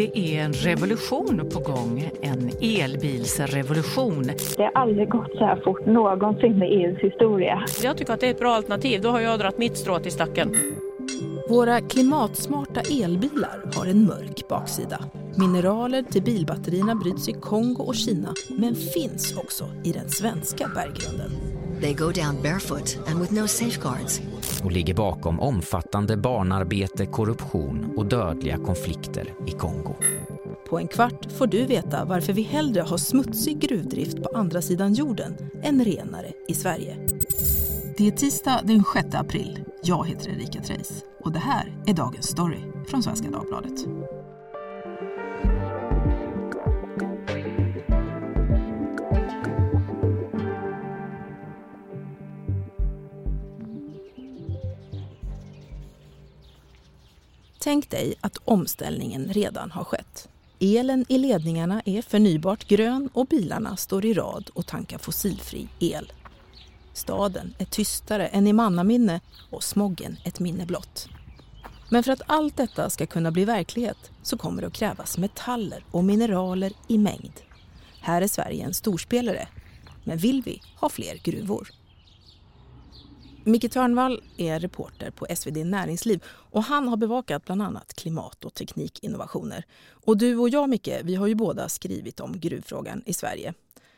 Det är en revolution på gång, en elbilsrevolution. Det har aldrig gått så här fort någonsin i EUs historia. Jag tycker att det är ett bra alternativ. Då har jag dragit mitt strå till stacken. Våra klimatsmarta elbilar har en mörk baksida. Mineraler till bilbatterierna bryts i Kongo och Kina men finns också i den svenska berggrunden. They go down barefoot and with no safeguards. och ligger bakom omfattande barnarbete, korruption och dödliga konflikter i Kongo. På en kvart får du veta varför vi hellre har smutsig gruvdrift på andra sidan jorden än renare i Sverige. Det är tisdag den 6 april. Jag heter Erika Treijs och det här är dagens story från Svenska Dagbladet. Tänk dig att omställningen redan har skett. Elen i ledningarna är förnybart grön och bilarna står i rad och tankar fossilfri el. Staden är tystare än i mannaminne och smoggen ett minne blott. Men för att allt detta ska kunna bli verklighet så kommer det att krävas metaller och mineraler i mängd. Här är Sverige en storspelare. Men vill vi ha fler gruvor? Micke Törnvall är reporter på SvD Näringsliv och han har bevakat bland annat klimat och teknikinnovationer. Och du och jag, Micke, vi har ju båda skrivit om gruvfrågan i Sverige.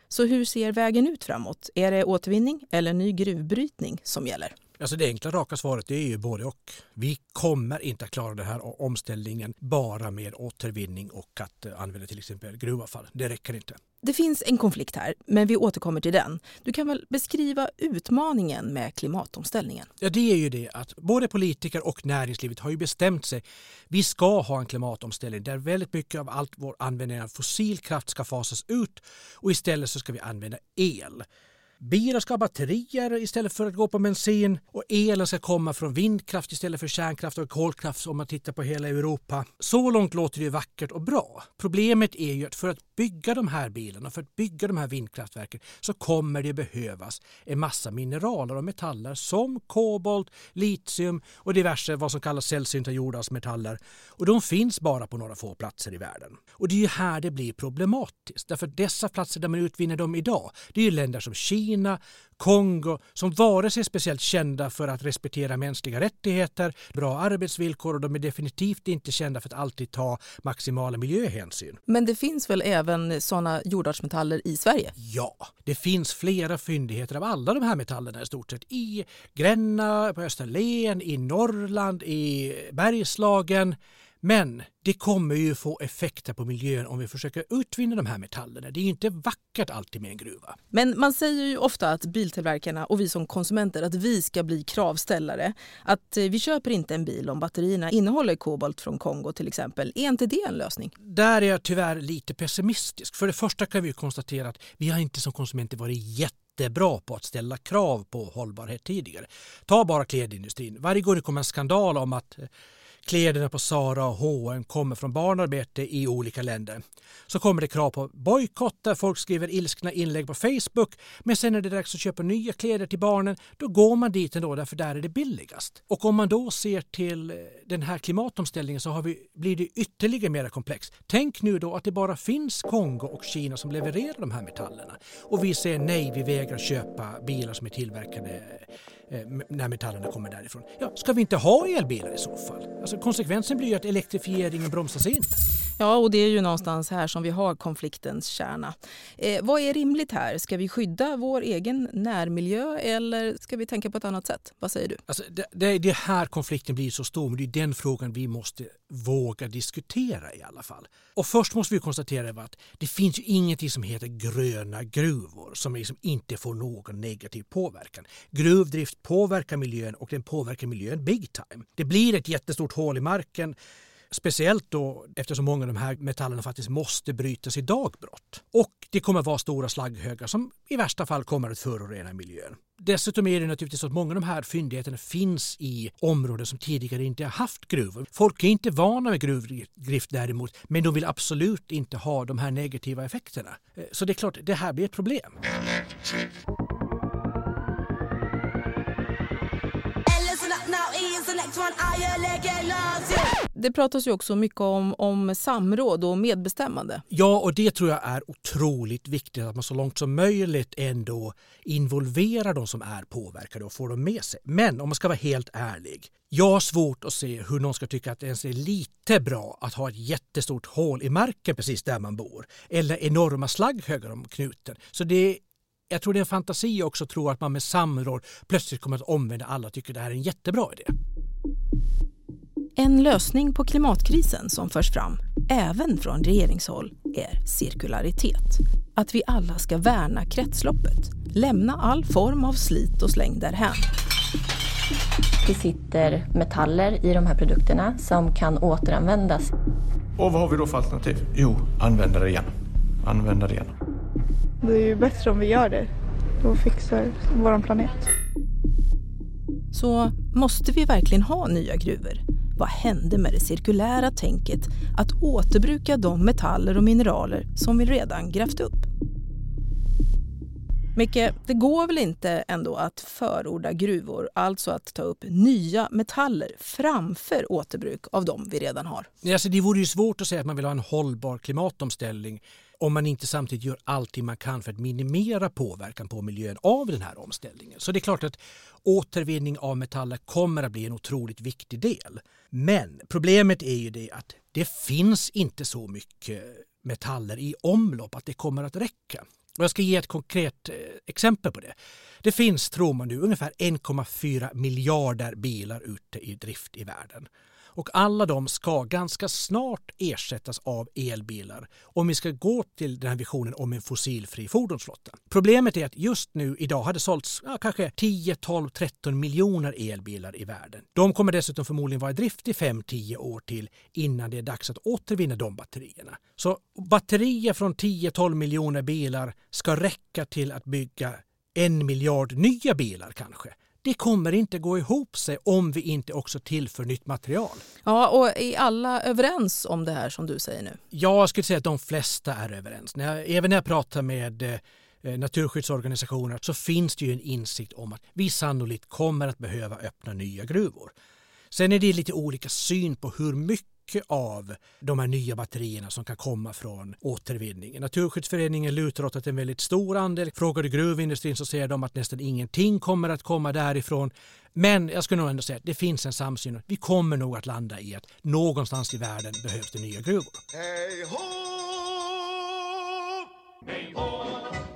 Så hur ser vägen ut framåt? Är det återvinning eller ny gruvbrytning som gäller? Alltså det enkla raka svaret är ju både och. Vi kommer inte att klara den här omställningen bara med återvinning och att använda till exempel gruvavfall. Det räcker inte. Det finns en konflikt här, men vi återkommer till den. Du kan väl beskriva utmaningen med klimatomställningen? Ja, det är ju det att både politiker och näringslivet har ju bestämt sig. Vi ska ha en klimatomställning där väldigt mycket av allt vår användning av fossilkraft ska fasas ut och istället så ska vi använda el. Bilar ska ha batterier istället för att gå på bensin och elen ska komma från vindkraft istället för kärnkraft och kolkraft om man tittar på hela Europa. Så långt låter det vackert och bra. Problemet är ju att för att bygga de här bilarna, för att bygga de här vindkraftverken så kommer det behövas en massa mineraler och metaller som kobolt, litium och diverse vad som kallas sällsynta jordartsmetaller. Och de finns bara på några få platser i världen. Och det är ju här det blir problematiskt. Därför att dessa platser där man utvinner dem idag, det är ju länder som Kina, Kongo som vare sig är speciellt kända för att respektera mänskliga rättigheter, bra arbetsvillkor och de är definitivt inte kända för att alltid ta maximala miljöhänsyn. Men det finns väl även sådana jordartsmetaller i Sverige? Ja, det finns flera fyndigheter av alla de här metallerna i stort sett. I Gränna, på Österlen, i Norrland, i Bergslagen. Men det kommer ju få effekter på miljön om vi försöker utvinna de här metallerna. Det är inte vackert alltid med en gruva. Men man säger ju ofta att biltillverkarna och vi som konsumenter att vi ska bli kravställare. Att eh, vi köper inte en bil om batterierna innehåller kobolt från Kongo till exempel. Är inte det en lösning? Där är jag tyvärr lite pessimistisk. För det första kan vi konstatera att vi har inte som konsumenter varit jättebra på att ställa krav på hållbarhet tidigare. Ta bara klädindustrin. Varje gång det kommer en skandal om att kläderna på Zara och H&M kommer från barnarbete i olika länder. Så kommer det krav på bojkotter, folk skriver ilskna inlägg på Facebook men sen när det är dags att köpa nya kläder till barnen då går man dit ändå därför där är det billigast. Och om man då ser till eh, den här klimatomställningen så har vi, blir det ytterligare mer komplext. Tänk nu då att det bara finns Kongo och Kina som levererar de här metallerna och vi säger nej, vi vägrar köpa bilar som är tillverkade Eh, när metallerna kommer därifrån. Ja, ska vi inte ha elbilar i så fall? Alltså, konsekvensen blir ju att elektrifieringen bromsas in. Ja, och det är ju någonstans här som vi har konfliktens kärna. Eh, vad är rimligt här? Ska vi skydda vår egen närmiljö eller ska vi tänka på ett annat sätt? Vad säger du? Alltså, det, det, det här konflikten blir så stor, men det är den frågan vi måste våga diskutera i alla fall. Och först måste vi konstatera att det finns ju ingenting som heter gröna gruvor som liksom inte får någon negativ påverkan. Gruvdrift påverkar miljön och den påverkar miljön big time. Det blir ett jättestort hål i marken Speciellt då eftersom många av de här metallerna faktiskt måste brytas i dagbrott. Och det kommer vara stora slagghögar som i värsta fall kommer att förorena miljön. Dessutom är det naturligtvis så att många av de här fyndigheterna finns i områden som tidigare inte har haft gruvor. Folk är inte vana med gruvdrift däremot, men de vill absolut inte ha de här negativa effekterna. Eh, så det är klart, det här blir ett problem det pratas ju också mycket om, om samråd och medbestämmande. Ja, och det tror jag är otroligt viktigt att man så långt som möjligt ändå involverar de som är påverkade och får dem med sig. Men om man ska vara helt ärlig, jag har svårt att se hur någon ska tycka att det ens är lite bra att ha ett jättestort hål i marken precis där man bor eller enorma slagghögar om knuten. Så det jag tror det är en fantasi också att tro att man med samråd plötsligt kommer att omvända alla och tycker det här är en jättebra idé. En lösning på klimatkrisen som förs fram, även från regeringshåll, är cirkularitet. Att vi alla ska värna kretsloppet, lämna all form av slit och släng därhän. Det sitter metaller i de här produkterna som kan återanvändas. Och vad har vi då för alternativ? Jo, använda det igen. Använda det igen. Det är ju bättre om vi gör det. Då fixar vår planet. Så måste vi verkligen ha nya gruvor? Vad hände med det cirkulära tänket att återbruka de metaller och mineraler som vi redan grävt upp? Micke, det går väl inte ändå att förorda gruvor, alltså att ta upp nya metaller framför återbruk av de vi redan har? Alltså det vore ju svårt att säga att man vill ha en hållbar klimatomställning om man inte samtidigt gör allting man kan för att minimera påverkan på miljön av den här omställningen. Så det är klart att återvinning av metaller kommer att bli en otroligt viktig del. Men problemet är ju det att det finns inte så mycket metaller i omlopp att det kommer att räcka. Och jag ska ge ett konkret eh, exempel på det. Det finns, tror man nu, ungefär 1,4 miljarder bilar ute i drift i världen. Och alla de ska ganska snart ersättas av elbilar om vi ska gå till den här visionen om en fossilfri fordonsflotta. Problemet är att just nu idag hade sålts ja, kanske 10, 12, 13 miljoner elbilar i världen. De kommer dessutom förmodligen vara i drift i 5-10 år till innan det är dags att återvinna de batterierna. Så batterier från 10-12 miljoner bilar ska räcka till att bygga en miljard nya bilar kanske det kommer inte gå ihop sig om vi inte också tillför nytt material. Ja, och är alla överens om det här som du säger nu? Ja, jag skulle säga att de flesta är överens. När jag, även när jag pratar med eh, naturskyddsorganisationer så finns det ju en insikt om att vi sannolikt kommer att behöva öppna nya gruvor. Sen är det lite olika syn på hur mycket mycket av de här nya batterierna som kan komma från återvinning. Naturskyddsföreningen lutar åt att en väldigt stor andel. Frågar du gruvindustrin så säger de att nästan ingenting kommer att komma därifrån. Men jag skulle nog ändå säga att det finns en samsyn. Vi kommer nog att landa i att någonstans i världen behövs det nya gruvor. Hej ho! Hej ho!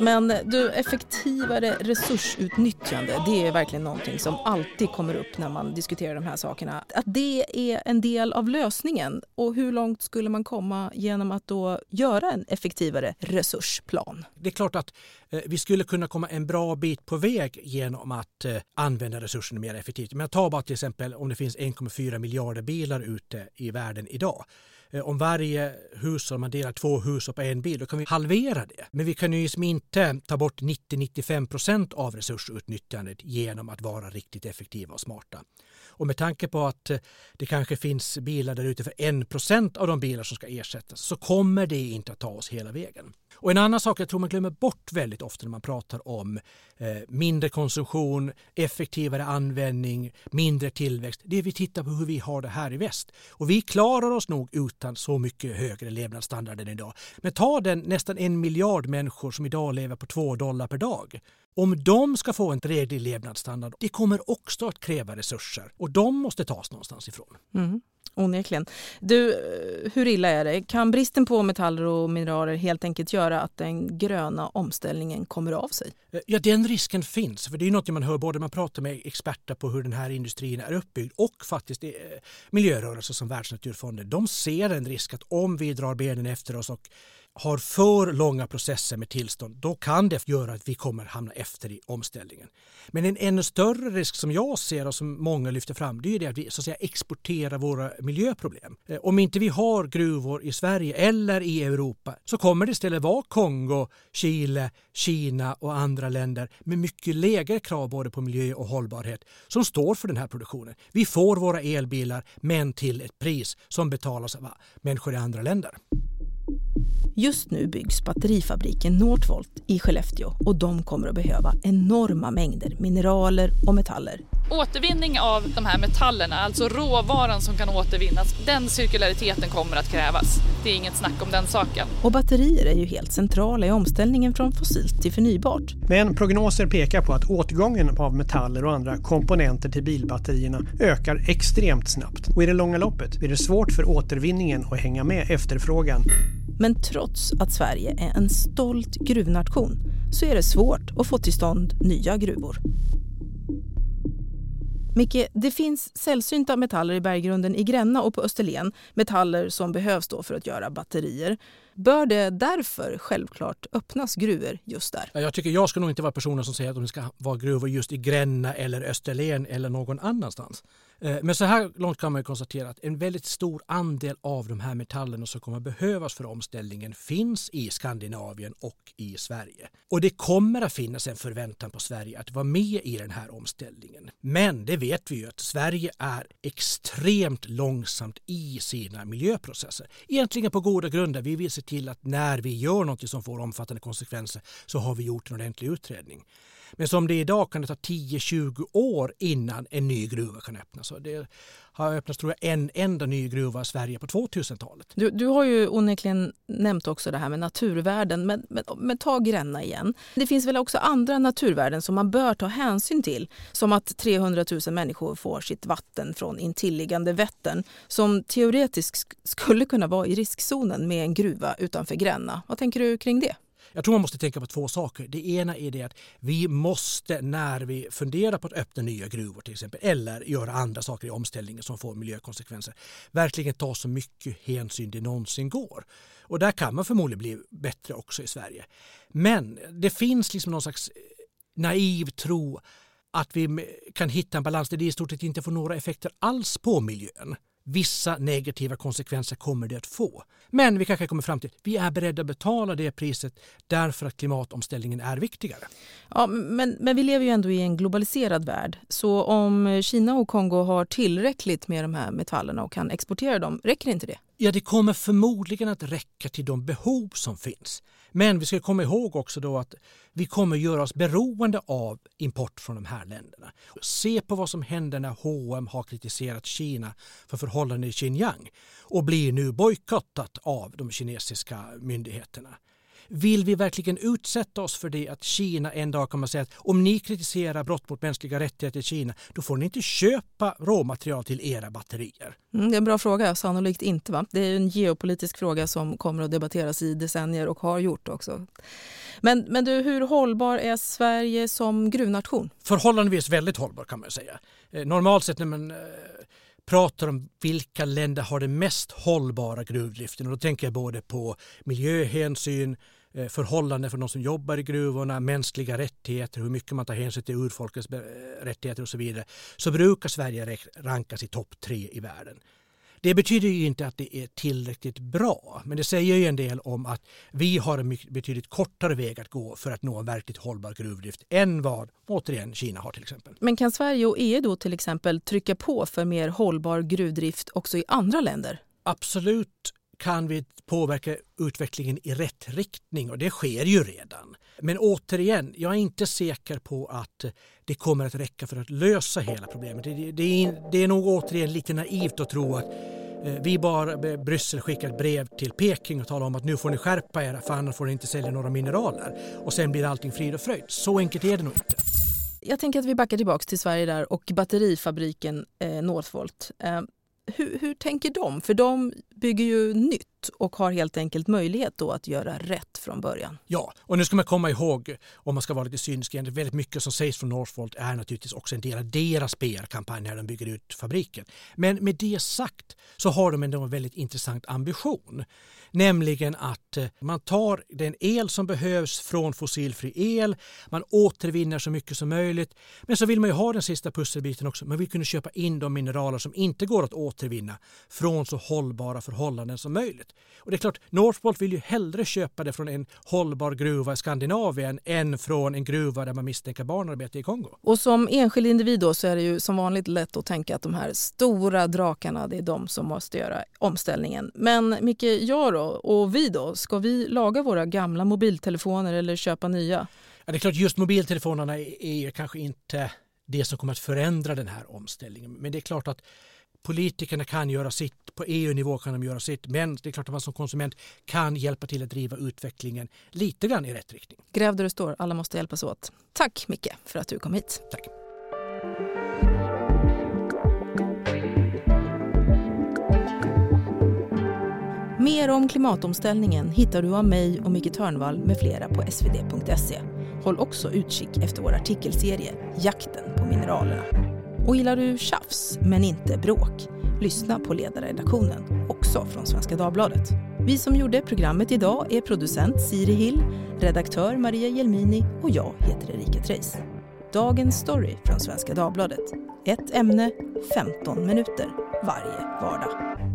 Men du, effektivare resursutnyttjande, det är verkligen någonting som alltid kommer upp när man diskuterar de här sakerna. Att det är en del av lösningen. Och hur långt skulle man komma genom att då göra en effektivare resursplan? Det är klart att eh, vi skulle kunna komma en bra bit på väg genom att eh, använda resurserna mer effektivt. Men ta bara till exempel om det finns 1,4 miljarder bilar ute i världen idag Eh, om varje hushåll, man delar två hushåll på en bil, då kan vi halvera det. Men vi kan ju liksom inte ta bort 90-95 procent av resursutnyttjandet genom att vara riktigt effektiva och smarta. Och med tanke på att eh, det kanske finns bilar där ute för 1 procent av de bilar som ska ersättas så kommer det inte att ta oss hela vägen. Och en annan sak jag tror man glömmer bort väldigt ofta när man pratar om eh, mindre konsumtion, effektivare användning, mindre tillväxt, det är vi tittar på hur vi har det här i väst. Och vi klarar oss nog utan så mycket högre levnadsstandard än idag. Men ta den nästan en miljard människor som idag lever på två dollar per dag. Om de ska få en dräglig levnadsstandard, det kommer också att kräva resurser och de måste tas någonstans ifrån. Mm. Onekligen. Du, eh, hur illa är det? Kan bristen på metaller och mineraler helt enkelt göra att den gröna omställningen kommer av sig? Eh, ja, den risken finns. För Det är något man hör både när man pratar med experter på hur den här industrin är uppbyggd och faktiskt eh, miljörörelser som Världsnaturfonden. De ser en risk att om vi drar benen efter oss och har för långa processer med tillstånd, då kan det göra att vi kommer hamna efter i omställningen. Men en ännu större risk som jag ser och som många lyfter fram, det är det att vi så att säga, exporterar våra miljöproblem. Eh, om inte vi har gruvor i Sverige eller i Europa så kommer det istället vara Kongo, Chile, Kina och andra länder med mycket lägre krav både på miljö och hållbarhet som står för den här produktionen. Vi får våra elbilar men till ett pris som betalas av människor i andra länder. Just nu byggs batterifabriken Northvolt i Skellefteå och de kommer att behöva enorma mängder mineraler och metaller. Återvinning av de här metallerna, alltså råvaran som kan återvinnas, den cirkulariteten kommer att krävas. Det är inget snack om den saken. Och batterier är ju helt centrala i omställningen från fossilt till förnybart. Men prognoser pekar på att åtgången av metaller och andra komponenter till bilbatterierna ökar extremt snabbt. Och i det långa loppet blir det svårt för återvinningen att hänga med efterfrågan. Men trots att Sverige är en stolt gruvnation så är det svårt att få till stånd nya gruvor. Micke, det finns sällsynta metaller i berggrunden i Gränna och på Österlen. Metaller som behövs då för att göra batterier. Bör det därför självklart öppnas gruvor just där? Jag tycker jag ska nog inte vara personen som säger att de ska vara gruvor just i Gränna eller Österlen eller någon annanstans. Eh, men så här långt kan man konstatera att en väldigt stor andel av de här metallerna som kommer behövas för omställningen finns i Skandinavien och i Sverige. Och det kommer att finnas en förväntan på Sverige att vara med i den här omställningen. Men det vet vi ju att Sverige är extremt långsamt i sina miljöprocesser. Egentligen på goda grunder. Vi vill se till att när vi gör något som får omfattande konsekvenser så har vi gjort en ordentlig utredning. Men som det är idag kan det ta 10-20 år innan en ny gruva kan öppnas. Det har öppnats tror jag, en enda ny gruva i Sverige på 2000-talet. Du, du har ju onekligen nämnt också det här med naturvärden, men, men, men ta Gränna igen. Det finns väl också andra naturvärden som man bör ta hänsyn till, som att 300 000 människor får sitt vatten från intilliggande Vättern, som teoretiskt skulle kunna vara i riskzonen med en gruva utanför Gränna. Vad tänker du kring det? Jag tror man måste tänka på två saker. Det ena är det att vi måste när vi funderar på att öppna nya gruvor till exempel eller göra andra saker i omställningen som får miljökonsekvenser verkligen ta så mycket hänsyn det någonsin går. Och där kan man förmodligen bli bättre också i Sverige. Men det finns liksom någon slags naiv tro att vi kan hitta en balans där det i stort sett inte får några effekter alls på miljön. Vissa negativa konsekvenser kommer det att få. Men vi kanske kommer fram till att vi är beredda att betala det priset därför att klimatomställningen är viktigare. Ja, men, men vi lever ju ändå i en globaliserad värld. Så om Kina och Kongo har tillräckligt med de här metallerna och kan exportera dem, räcker inte det? Ja, det kommer förmodligen att räcka till de behov som finns. Men vi ska komma ihåg också då att vi kommer göra oss beroende av import från de här länderna. Se på vad som händer när H&M har kritiserat Kina för förhållanden i Xinjiang och blir nu bojkottat av de kinesiska myndigheterna. Vill vi verkligen utsätta oss för det att Kina en dag kommer att säga att om ni kritiserar brott mot mänskliga rättigheter i Kina då får ni inte köpa råmaterial till era batterier? Mm, det är en bra fråga. Sannolikt inte. Va? Det är en geopolitisk fråga som kommer att debatteras i decennier och har gjort också. Men, men du, hur hållbar är Sverige som gruvnation? Förhållandevis väldigt hållbar kan man säga. Eh, normalt sett när man eh, pratar om vilka länder har den mest hållbara gruvdriften och då tänker jag både på miljöhänsyn, förhållanden för de som jobbar i gruvorna, mänskliga rättigheter, hur mycket man tar hänsyn till urfolkets rättigheter och så vidare, så brukar Sverige rankas i topp tre i världen. Det betyder ju inte att det är tillräckligt bra, men det säger ju en del om att vi har en betydligt kortare väg att gå för att nå en verkligt hållbar gruvdrift än vad återigen Kina har till exempel. Men kan Sverige och EU då till exempel trycka på för mer hållbar gruvdrift också i andra länder? Absolut kan vi påverka utvecklingen i rätt riktning och det sker ju redan. Men återigen, jag är inte säker på att det kommer att räcka för att lösa hela problemet. Det, det, är, det är nog återigen lite naivt att tro att eh, vi bara, eh, Bryssel skickar ett brev till Peking och talar om att nu får ni skärpa er för annars får ni inte sälja några mineraler. Och sen blir allting frid och fröjd. Så enkelt är det nog inte. Jag tänker att vi backar tillbaka till Sverige där och batterifabriken eh, Northvolt. Eh, hur, hur tänker de? För de bygger ju nytt och har helt enkelt möjlighet då att göra rätt från början. Ja, och nu ska man komma ihåg, om man ska vara lite cynisk, väldigt mycket som sägs från Northvolt är naturligtvis också en del av deras PR-kampanj när de bygger ut fabriken. Men med det sagt så har de ändå en väldigt intressant ambition. Nämligen att eh, man tar den el som behövs från fossilfri el, man återvinner så mycket som möjligt. Men så vill man ju ha den sista pusselbiten också. Man vill kunna köpa in de mineraler som inte går att återvinna från så hållbara förhållanden som möjligt. Och det är klart, Northvolt vill ju hellre köpa det från en hållbar gruva i Skandinavien än från en gruva där man misstänker barnarbete i Kongo. Och som enskild individ då så är det ju som vanligt lätt att tänka att de här stora drakarna, det är de som måste göra omställningen. Men Micke, jag då och vi då? Ska vi laga våra gamla mobiltelefoner eller köpa nya? Ja, det är klart, just mobiltelefonerna är kanske inte det som kommer att förändra den här omställningen. Men det är klart att politikerna kan göra sitt, på EU-nivå kan de göra sitt, men det är klart att man som konsument kan hjälpa till att driva utvecklingen lite grann i rätt riktning. Gräv där du står, alla måste hjälpas åt. Tack Micke för att du kom hit. Tack. Mer om klimatomställningen hittar du av mig och Micke Törnvall med flera på svd.se. Håll också utkik efter vår artikelserie Jakten på mineralerna. Och gillar du tjafs, men inte bråk? Lyssna på ledarredaktionen, också från Svenska Dagbladet. Vi som gjorde programmet idag är producent Siri Hill, redaktör Maria Jelmini och jag heter Erika Treijs. Dagens story från Svenska Dagbladet. Ett ämne, 15 minuter varje vardag.